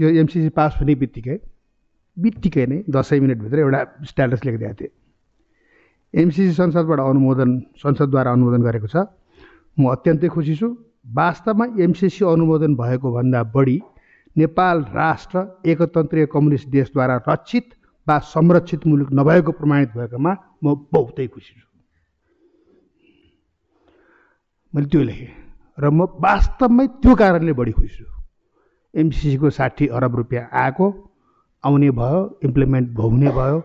यो MCC pass हुने बित्तिकै बित्तिकै नै दसैँ मिनटभित्र एउटा स्ट्याटस लेखिदिएको थिएँ। एमसिसी संसदबाट अनुमोदन संसदद्वारा अनुमोदन गरेको छ। म अत्यन्तै खुसी छु। वास्तवमा एमसिसी अनुमोदन भएको भन्दा बढी नेपाल राष्ट्र एकतन्त्रीय कम्युनिस्ट देशद्वारा रक्षित वा संरक्षित मुलुक नभएको प्रमाणित भएकोमा म बहुतै खुसी छु। मैले त्यो लेखेँ र म वास्तवमै त्यो कारणले बढी खुसी छु। एमसिसीको साठी अरब रुपियाँ आएको आउने भयो इम्प्लिमेन्ट हुने भयो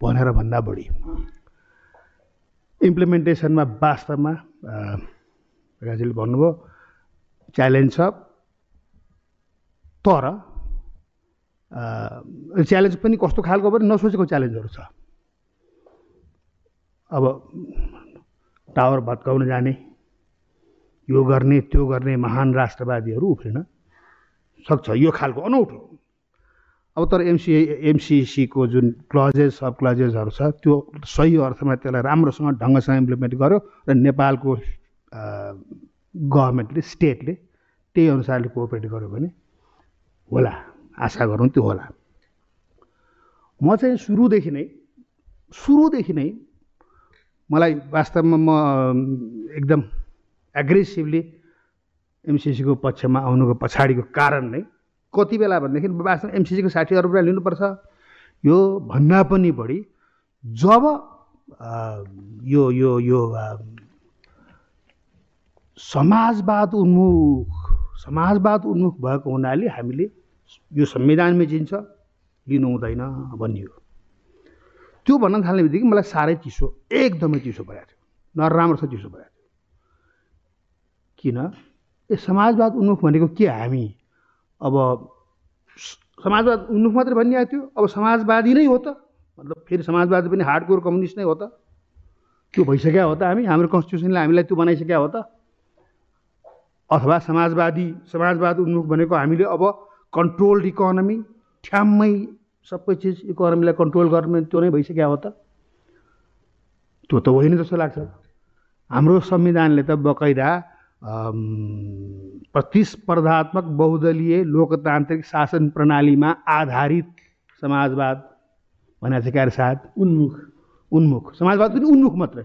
भनेर भन्दा बढी। इम्प्लिमेन्टेसनमा वास्तवमा राजीले भन्नुभयो च्यालेन्ज छ तर च्यालेन्ज पनि कस्तो खालको पनि नसोचेको च्यालेन्जहरू छ। अब टावर भत्काउन जाने यो गर्ने त्यो गर्ने महान राष्ट्रवादीहरू उफ्रिन। सक्छ यो खालको अनौठो। अब तर एमसी एमसिसीको जुन क्लजेस सब क्लजेसहरू छ त्यो सही अर्थमा त्यसलाई राम्रोसँग ढङ्गसँग इम्प्लिमेन्ट गर्यो र नेपालको गभर्मेन्टले स्टेटले त्यही अनुसारले कोअपरेट गर्यो भने होला। आशा गरौँ त्यो होला। म चाहिँ सुरुदेखि नै सुरुदेखि नै मलाई वास्तवमा म एकदम एग्रेसिभली एमसिसीको पक्षमा आउनुको पछाडिको कारण नै कति बेला भनेदेखि वास्तवमा एमसिसीको साठी अरब रुपियाँ लिनुपर्छ। यो भन्दा पनि बढी जब यो यो यो समाजवाद उन्मुख समाजवाद उन्मुख भएको हुनाले हामीले यो संविधानमै जिन्छ लिनु हुँदैन भन्ने हो। त्यो भन्न थाल्ने बित्तिकै मलाई साह्रै चिसो एकदमै चिसो परेको थियो। नराम्रो छ चिसो परेको थियो। किन? ए समाजवाद उन्मुख भनेको के हामी? अब समाजवाद उन्मुख मात्रै भनिरहेको थियो। अब समाजवादी नै हो त। मतलब फेरि समाजवादी पनि हार्डकोर कम्युनिस्ट नै हो त। त्यो भइसक्यो हो त हामी। हाम्रो कन्स्टिट्युसनले हामीलाई त्यो बनाइसक्यो हो त। अथवा समाजवादी समाजवाद उन्मुख भनेको हामीले अब कन्ट्रोल्ड इकोनोमी ठ्याम्मै सबै चिज इकोनोमीलाई कन्ट्रोल गर्ने त्यो नै भइसक्यो हो त। त्यो त होइन जस्तो लाग्छ। हाम्रो संविधानले त बकैदा प्रतिस्पर्धात्मक बहुदलीय लोकतान्त्रिक शासन प्रणालीमा आधारित समाजवाद भनेको छ क्यारे साथ उन्मुख। उन्मुख। समाजवाद पनि उन्मुख मात्रै।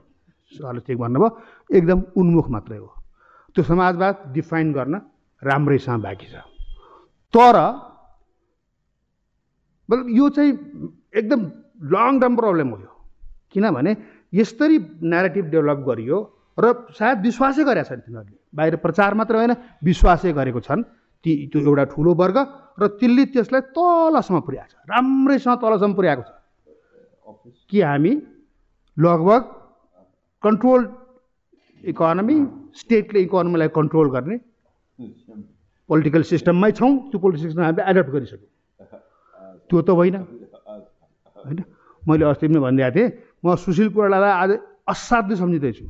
सरले ठिक भन्नुभयो। एकदम उन्मुख मात्रै हो। त्यो समाजवाद डिफाइन गर्न राम्रैसँग बाँकी छ। तर मतलब यो चाहिँ एकदम लङ टर्म प्रब्लम हो यो। किनभने यसरी नेरेटिभ डेभलप गरियो र सायद विश्वासै गरेका छन् तिनीहरूले। बाहिर प्रचार मात्र होइन विश्वासै गरेको छन्। ती त्यो एउटा ठुलो वर्ग र त्यसले त्यसलाई तलसम्म पुर्याएको छ। राम्रैसँग तलसम्म पुर्याएको छ। कि हामी लगभग कन्ट्रोल इकोनोमी स्टेटले इकोनोमीलाई कन्ट्रोल गर्ने पोलिटिकल सिस्टममै छौँ। त्यो पोलिटिकल सिस्टम हामीले एडप्ट गरिसक्यौँ। त्यो त होइन। होइन? मैले अस्ति पनि भनिदिएको थिएँ म सुशील कोइरालालाई आज असाध्यै सम्झिँदैछु।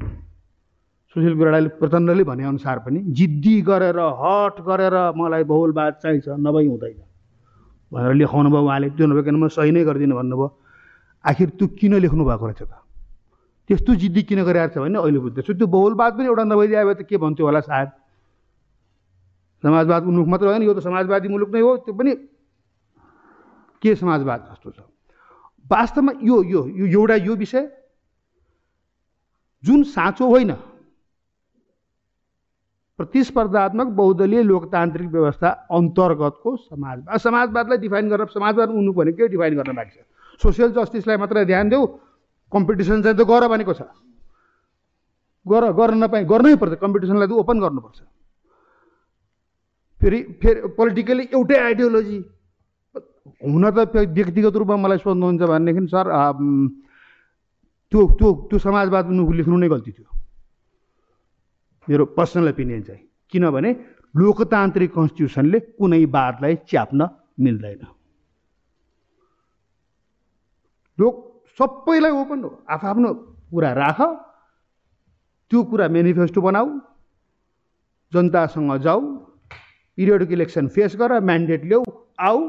सुशील कोइरालाले प्रचण्डले भनेअनुसार पनि जिद्दी गरेर हट गरेर मलाई बहुलवाद चाहिन्छ नभई हुँदैन भनेर लेखाउनु भयो उहाँले। त्यो नभइकन म सही नै गरिदिनु भन्नुभयो। आखिर त्यो किन लेख्नु भएको रहेछ त? त्यस्तो जिद्दी किन गरिरहेको छ भने अहिले बुझ्दैछु त्यो बहुलवाद पनि एउटा नभइदियो भए त के भन्थ्यो होला सायद? समाजवाद उन्मुख मात्र होइन यो त समाजवादी मुलुक नै हो। त्यो पनि के समाजवाद जस्तो छ? वास्तवमा यो यो एउटा यो विषय जुन साँचो होइन प्रतिस्पर्धात्मक बहुदलीय लोकतान्त्रिक व्यवस्था अन्तर्गतको समाजवाद समाजवादलाई डिफाइन गरेर समाजवाद उन्मुख भनेको के डिफाइन गर्न बाँकी छ? सोसियल जस्टिसलाई मात्र ध्यान देऊ। कम्पिटिसन चाहिँ त गर भनेको छ। गर गर्न नपाए गर्नै पर्छ। कम्पिटिसनलाई त ओपन गर्नुपर्छ। फेरि फेरि पोलिटिकली एउटै आइडियोलोजी हुन त व्यक्तिगत रूपमा मलाई सोध्नुहुन्छ भनेदेखि सर त्यो त्यो त्यो समाजवाद लेख्नु नै गल्ती थियो। मेरो पर्सनल ओपिनियन चाहिँ किनभने लोकतान्त्रिक कन्स्टिट्युसनले कुनै वादलाई च्याप्न मिल्दैन। लोक सबैलाई ओपन हो आफ्नो कुरा राख त्यो कुरा मेनिफेस्टो बनाऊ जनतासँग जाऊ पिरियडिक इलेक्सन फेस गर म्यान्डेट ल्याऊ आऊ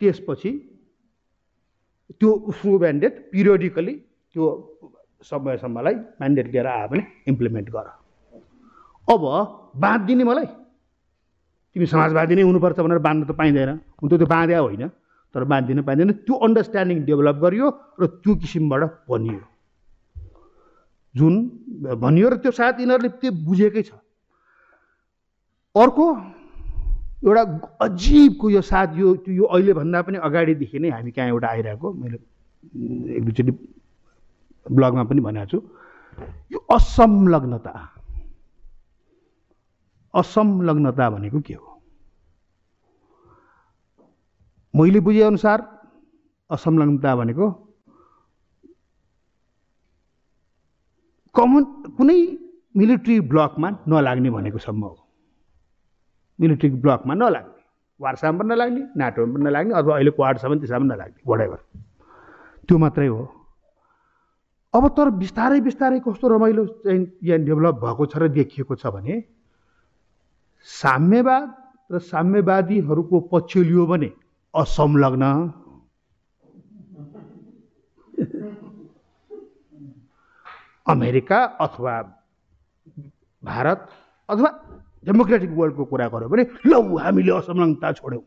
त्यसपछि त्यो उसको म्यान्डेट पिरियडिकली त्यो समयसम्मलाई म्यान्डेट लिएर आयो भने इम्प्लिमेन्ट गर। अब बाँध दिने मलाई। तिमी समाजवादी नै हुनुपर्छ भनेर बाँध्न त पाइँदैन। हुन त त्यो बाँध्या होइन तर बाँधिन पाइँदैन। त्यो अन्डरस्ट्यान्डिङ डेभलप गरियो र त्यो किसिमबाट भनियो जुन भनियो र त्यो सायद यिनीहरूले त्यो बुझेकै छ। अर्को एउटा अजिबको यो साथ यो यो अहिलेभन्दा पनि अगाडिदेखि नै हामी कहाँ एउटा आइरहेको मैले एक दुईचोटि ब्लगमा पनि भनेको छु यो असंलग्नता असंलग्नता भनेको के हो? मैले बुझेअनुसार असंलग्नता भनेको कमन कुनै मिलिट्री ब्लकमा नलाग्ने भनेको सम्म हो। मिलिट्री ब्लकमा नलाग्ने। वार्सामा पनि नलाग्ने नाटोमा पनि नलाग्ने अथवा अहिले क्वाडसम्म त्यसमा पनि नलाग्ने वाटेभर त्यो मात्रै हो। अब तर बिस्तारै बिस्तारै कस्तो रमाइलो चाहिँ यहाँ डेभलप भएको छ र देखिएको छ भने साम्यवाद र साम्यवादीहरूको पक्ष लियो भने असंलग्न अमेरिका अथवा भारत अथवा डेमोक्रेटिक वर्ल्डको कुरा गऱ्यो भने लौ हामीले असंलग्नता छोड्यौँ।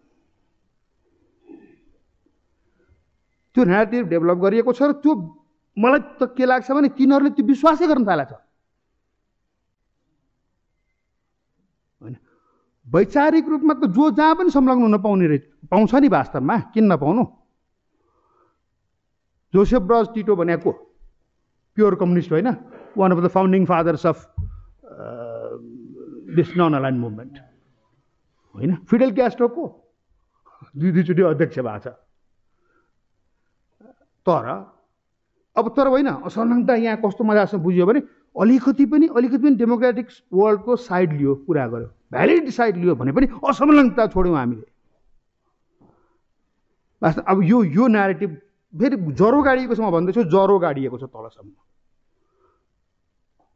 त्यो नेटिभ डेभलप गरिएको छ र त्यो मलाई त के लाग्छ भने तिनीहरूले त्यो विश्वासै गर्न थालेको छ होइन। वैचारिक रूपमा त जो जहाँ पनि संलग्न हुन पाउने रहे पाउँछ नि वास्तवमा किन नपाउनु? जोसेफ ब्रज टिटो भनेको प्योर कम्युनिस्ट होइन one of the founding fathers of this non aligned movement होइन फिडेल क्यास्ट्रोको दुई दुईचोटि अध्यक्ष भएको छ। तर अब तर होइन असंलग्नता यहाँ कस्तो मजासँग बुझ्यो भने अलिकति पनि अलिकति पनि डेमोक्रेटिक वर्ल्डको साइड लियो कुरा गर्यो। भ्यालिड साइड लियो भने पनि असंलग्नता छोड्यौँ हामीले। वास्तव अब यो यो नेरेटिभ फेरि ज्वरो गाडिएको छ म भन्दैछु ज्वरो गाडिएको छ तलसम्म।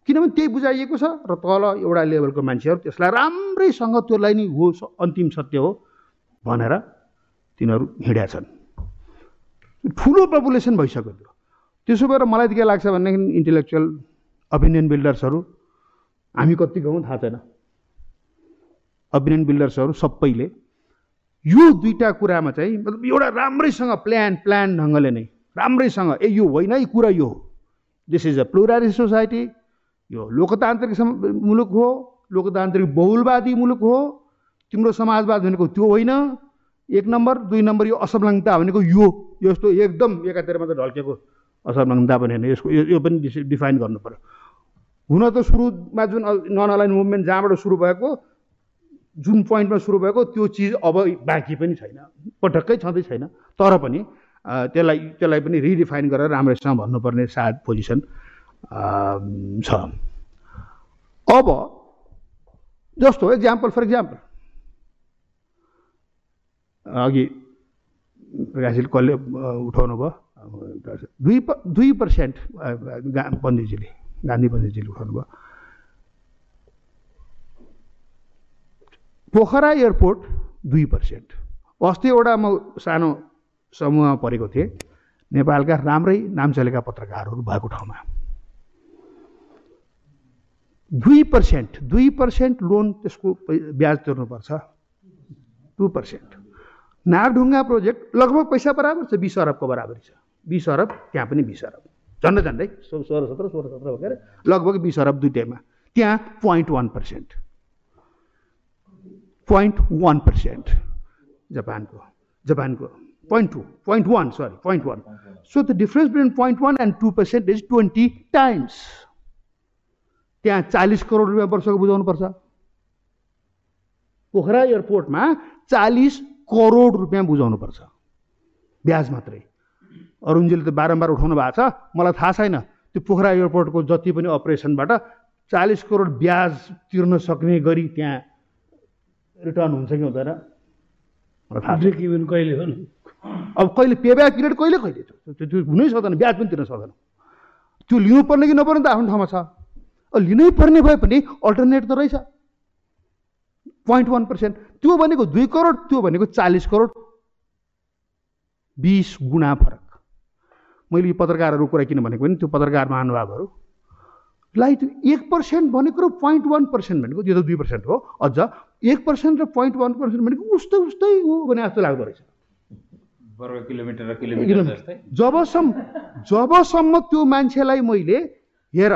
किनभने त्यही बुझाइएको छ र तल एउटा लेभलको मान्छेहरू त्यसलाई राम्रैसँग त्यसलाई नै हो अन्तिम सत्य हो भनेर तिनीहरू हिँडेका छन्। ठुलो पपुलेसन भइसक्यो त्यो। त्यसो भएर मलाई त के लाग्छ भनेदेखि इन्टेलेक्चुअल ओपिनियन बिल्डर्सहरू हामी कति गाउँ थाहा छैन। ओपिनियन बिल्डर्सहरू सबैले यो दुईवटा कुरामा चाहिँ मतलब एउटा राम्रैसँग प्लान प्लान ढङ्गले नै राम्रैसँग ए यो होइन है कुरा यो हो। This is a pluralist society यो लोकतान्त्रिक मुलुक हो लोकतान्त्रिक बहुलवादी मुलुक हो तिम्रो समाजवाद भनेको त्यो होइन एक नम्बर दुई नम्बर यो असंलग्नता भनेको यो यस्तो एकदम एकातिर मात्रै ढल्केको असंलग्नता पनि होइन यसको यो पनि डिफाइन गर्नु पऱ्यो हुन त सुरुमा जुन नन अलाइन मुभमेन्ट जहाँबाट सुरु भएको जुन पोइन्टमा सुरु भएको त्यो चिज अब बाँकी पनि छैन पटक्कै छँदै छैन। तर पनि त्यसलाई त्यसलाई पनि रिडिफाइन गरेर राम्रोसँग भन्नुपर्ने सायद पोजिसन छ। अब जस्तो एक्जाम्पल फर इक्जाम्पल अघि प्रकाशले कसले उठाउनु भयो दुई दुई पर्सेन्ट पण्डितजीले गान्धी पण्डितजीले उठाउनु भयो पोखरा एयरपोर्ट दुई पर्सेन्ट अस्ति एउटा म सानो समूहमा परेको थिएँ। नेपालका राम्रै नाम चलेका पत्रकारहरू भएको ठाउँमा। दुई पर्सेन्ट दुई पर्सेन्ट लोन त्यसको ब्याज तिर्नुपर्छ। टु पर्सेन्ट नागढुङ्गा प्रोजेक्ट लगभग पैसा बराबर छ बिस अरबको बराबरी छ। बिस अरब त्यहाँ पनि बिस अरब। झन्डै झन्डै। सोह्र सत्र सोह्र सत्र भएर लगभग बिस अरब दुइटैमा त्यहाँ point one percent point one percent जापानको जापानको। Point two point one sorry point one so the difference between point one and two percent is twenty times त्यहाँ चालिस करोड रुपियाँ वर्षको बुझाउनुपर्छ। पोखरा एयरपोर्टमा चालिस करोड रुपियाँ बुझाउनुपर्छ। ब्याज मात्रै। अरुणजीले त बारम्बार उठाउनु भएको छ। मलाई थाहा छैन। त्यो पोखरा एयरपोर्टको जति पनि अपरेसनबाट चालिस करोड ब्याज तिर्न सक्ने गरी त्यहाँ रिटर्न हुन्छ कि हुँदैन? ब्रेक इभन कहिले हो? अब कहिले पेब्याक पिरियड कहिले कहिले त्यो हुनै सक्दैन ब्याज पनि तिर्न सक्दैन। त्यो लिनुपर्ने कि नपर्ने त आफ्नो ठाउँमा छ। लिनै पर्ने भए पनि अल्टरनेट त रहेछ। पोइन्ट वान पर्सेन्ट त्यो भनेको दुई करोड त्यो भनेको चालिस करोड। बिस गुणा फरक। मैले यो पत्रकारहरू कुरा किन भनेको भने त्यो पत्रकार महानुभावहरू लाई त्यो एक पर्सेन्ट भनेको र पोइन्ट वान पर्सेन्ट भनेको यो त दुई पर्सेन्ट हो अझ एक पर्सेन्ट र पोइन्ट वान पर्सेन्ट भनेको उस्तै उस्तै हो भने जस्तो लाग्दो रहेछ। वर्ग किलोमिटर र किलोमिटर जस्तै? जबसम्म जबसम्म त्यो मान्छेलाई मैले हेर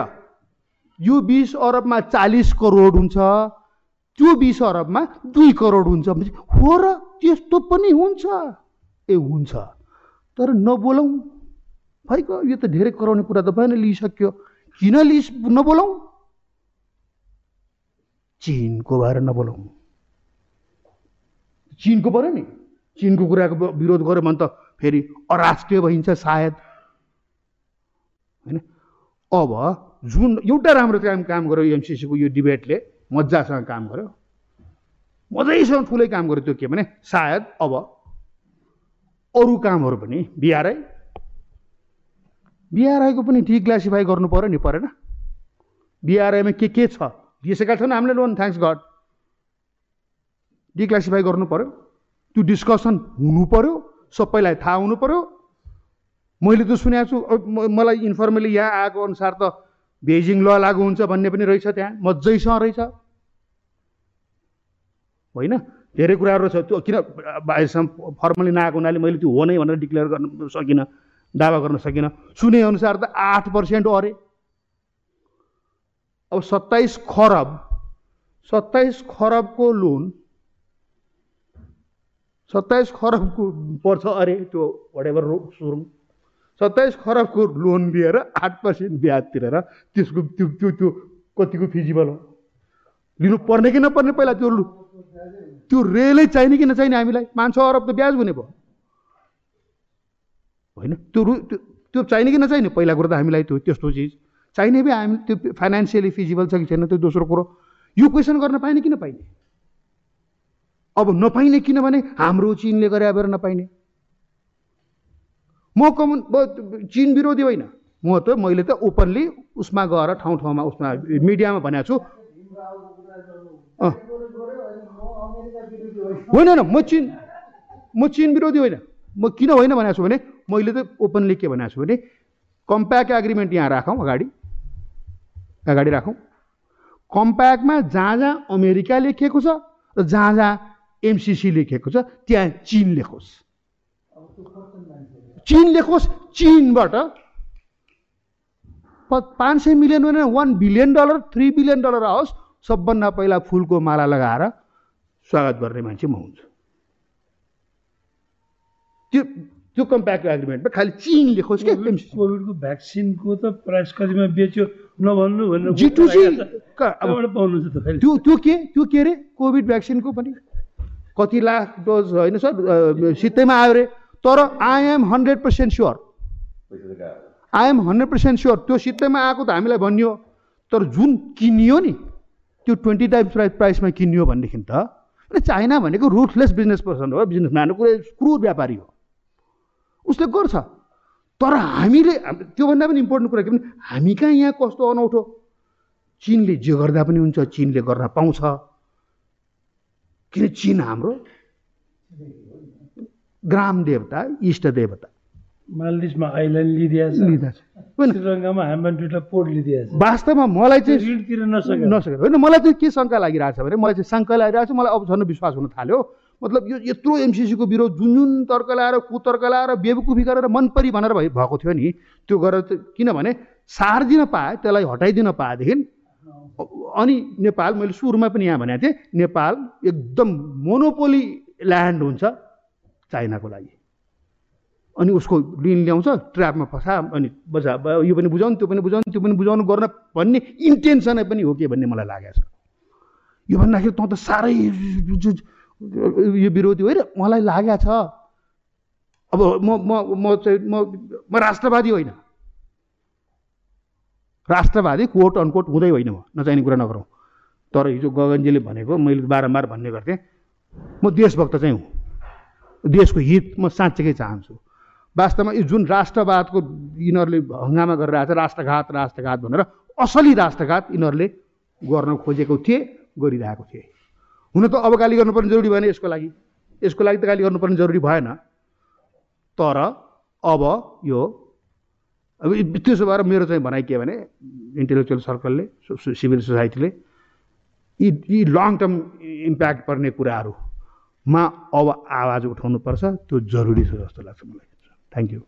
यो बिस अरबमा चालिस करोड हुन्छ त्यो बिस अरबमा दुई करोड हुन्छ हो र त्यस्तो पनि हुन्छ। ए हुन्छ। तर नबोलौँ। भइगयो। यो त धेरै कराउने कुरा त भएन लिइसक्यो। किन लिइस नबोलौँ? चिनको भएर नबोलौँ। चिनको पऱ्यो नि। चिनको कुराको विरोध गऱ्यो भने त फेरि अराष्ट्रिय भइन्छ सायद। होइन? अब जुन एउटा राम्रो काम काम गर्यो एमसिसीको यो डिबेटले मजासँग काम गर्यो। मजैसँग ठुलै काम गर्यो त्यो के भने सायद अब अरू कामहरू पनि बिआरआई बिआरआईको पनि डिक्लासिफाई गर्नु पऱ्यो नि परेन। बिआरआईमा के के छ? दिइसकेका छन् हामीले लोन? थ्याङ्क्स गड डिक्लासिफाई गर्नु पऱ्यो त्यो डिस्कसन हुनु पऱ्यो सबैलाई थाहा हुनु पऱ्यो मैले त सुनेको छु मलाई इन्फर्मली यहाँ आएको अनुसार त बेजिङ ल लागु हुन्छ भन्ने पनि रहेछ त्यहाँ मजैसँग रहेछ। होइन? धेरै कुराहरू छ त्यो किन बाहिरसम्म फर्मली नआएको हुनाले मैले त्यो हो नै भनेर डिक्लेयर गर्न सकिनँ। दावा गर्न सकिनँ। सुने अनुसार त आठ पर्सेन्ट अरे। अब सत्ताइस खरब सत्ताइस खरबको लोन सत्ताइस खरबको पर्छ अरे त्यो वडेभर रो सुरुङ सत्ताइस खरबको लोन लिएर आठ पर्सेन्ट ब्याज तिरेर त्यसको त्यो त्यो त्यो कतिको फिजिबल हो लिनु पर्ने कि नपर्ने? पहिला त्यो त्यो रेलै चाहिने कि नचाहिने हामीलाई? पाँच छ अरब त ब्याज हुने भयो। होइन? त्यो रु त्यो त्यो चाहिने कि नचाहिने? पहिला कुरो त हामीलाई त्यो त्यस्तो चिज। चाहिने भए हामी त्यो फाइनेन्सियली फिजिबल छ कि छैन त्यो दोस्रो कुरो। यो क्वेसन गर्न पाइने कि नपाइने? अब नपाइने किनभने हाम्रो चिनले गरे भएर नपाइने। म कमुन चिन विरोधी होइन। म त मैले त ओपनली उसमा गएर ठाउँ ठाउँमा उसमा मिडियामा भनेको छु। होइन होइन म चिन म चिन विरोधी होइन। म किन होइन भनेको छु भने मैले त ओपनली के भनेको छु भने कम्प्याक्ट एग्रिमेन्ट यहाँ राखौँ अगाडि। अगाडि राखौँ। कम्प्याक्टमा जहाँ जहाँ अमेरिका लेखिएको छ र जहाँ जहाँ एमसिसी लेखिएको छ त्यहाँ चिन लेखोस्। चिन लेखोस् चिनबाट। पाँच सय मिलियन होइन one billion dollar three billion dollar आओस् सबभन्दा पहिला फुलको माला लगाएर स्वागत गर्ने मान्छे म हुन्छु। त्यो त्यो कम्प्याक्ट एग्रिमेन्टमा खालि चिन लेखोस् क्या कोभिडको भ्याक्सिनको त प्राइस कतिमा बेच्यो? नभन्नु भनेर त्यो त्यो के त्यो के अरे कोभिड भ्याक्सिनको पनि। कति लाख डोज होइन सर? सित्तैमा आयो अरे तर I am hundred percent sure I am hundred percent sure त्यो सित्तैमा आएको त हामीलाई भनियो। तर जुन किनियो नि त्यो ट्वेन्टी टाइम्स प्राइस प्राइसमा किनियो भनेदेखि त चाइना भनेको रुथलेस बिजनेस पर्सन हो। बिजनेसम्यान कुरो क्रुर व्यापारी हो। उसले गर्छ। तर हामीले हाम- त्योभन्दा पनि इम्पोर्टेन्ट कुरा के भने हामी कहाँ यहाँ कस्तो अनौठो? चिनले जे गर्दा पनि हुन्छ चिनले गर्न पाउँछ। किन चिन हाम्रो? ग्राम देवता इष्ट देवता। आइल्यान्ड लिँदा छ श्रीलङ्कामा दुइटा पोर्ट वास्तवमा मलाई चाहिँ नसकेर नसकेर होइन मलाई चाहिँ के शङ्का लागिरहेछ भने मलाई चाहिँ शङ्का लागिरहेको छ मलाई अब झन् विश्वास हुन थाल्यो। मतलब यो यत्रो एमसिसीको विरोध जुन जुन तर्क लाएर कुतर्क लाएर बेवकुफी गरेर मनपरी भनेर भइ भएको थियो नि त्यो गरेर किनभने सारिदिन पाए त्यसलाई हटाइदिन पाएदेखि अनि नेपाल मैले सुरुमा पनि यहाँ भनेको थिएँ नेपाल एकदम मोनोपोली ल्यान्ड हुन्छ चाइनाको लागि। अनि उसको ऋण ल्याउँछ ट्र्यापमा फसा अनि बजा यो पनि बुझाउनु त्यो पनि बुझाउनु त्यो पनि बुझाउनु गर्न भन्ने इन्टेन्सनै पनि हो कि भन्ने मलाई लागेको छ। यो भन्दाखेरि तँ त साह्रै यो विरोधी होइन मलाई लागेको छ। अब म म म चाहिँ म म राष्ट्रवादी होइन। राष्ट्रवादी कोट अनकोट हुँदै होइन म नचाहिने कुरा नगरौँ। तर हिजो गगनजीले भनेको मैले बारम्बार भन्ने गर्थेँ म देशभक्त चाहिँ हुँ। देशको हित म साँच्चैकै चाहन्छु। वास्तवमा यो जुन राष्ट्रवादको यिनीहरूले हङ्गामा गरेर आएको छ राष्ट्रघात राष्ट्रघात भनेर असली राष्ट्रघात यिनीहरूले गर्न खोजेको थिए गरिरहेको थिए। हुन त अब गाली गर्नुपर्ने जरुरी भएन यसको लागि। यसको लागि त गाली गर्नुपर्ने जरुरी भएन। तर अब यो अब त्यसो भएर मेरो चाहिँ भनाइ के भने इन्टेलेक्चुअल सर्कलले सिभिल सोसाइटीले यी यी लङ टर्म इम्प्याक्ट पर्ने कुराहरूमा अब आवाज उठाउनुपर्छ। त्यो जरुरी छ जस्तो लाग्छ मलाई। Thank you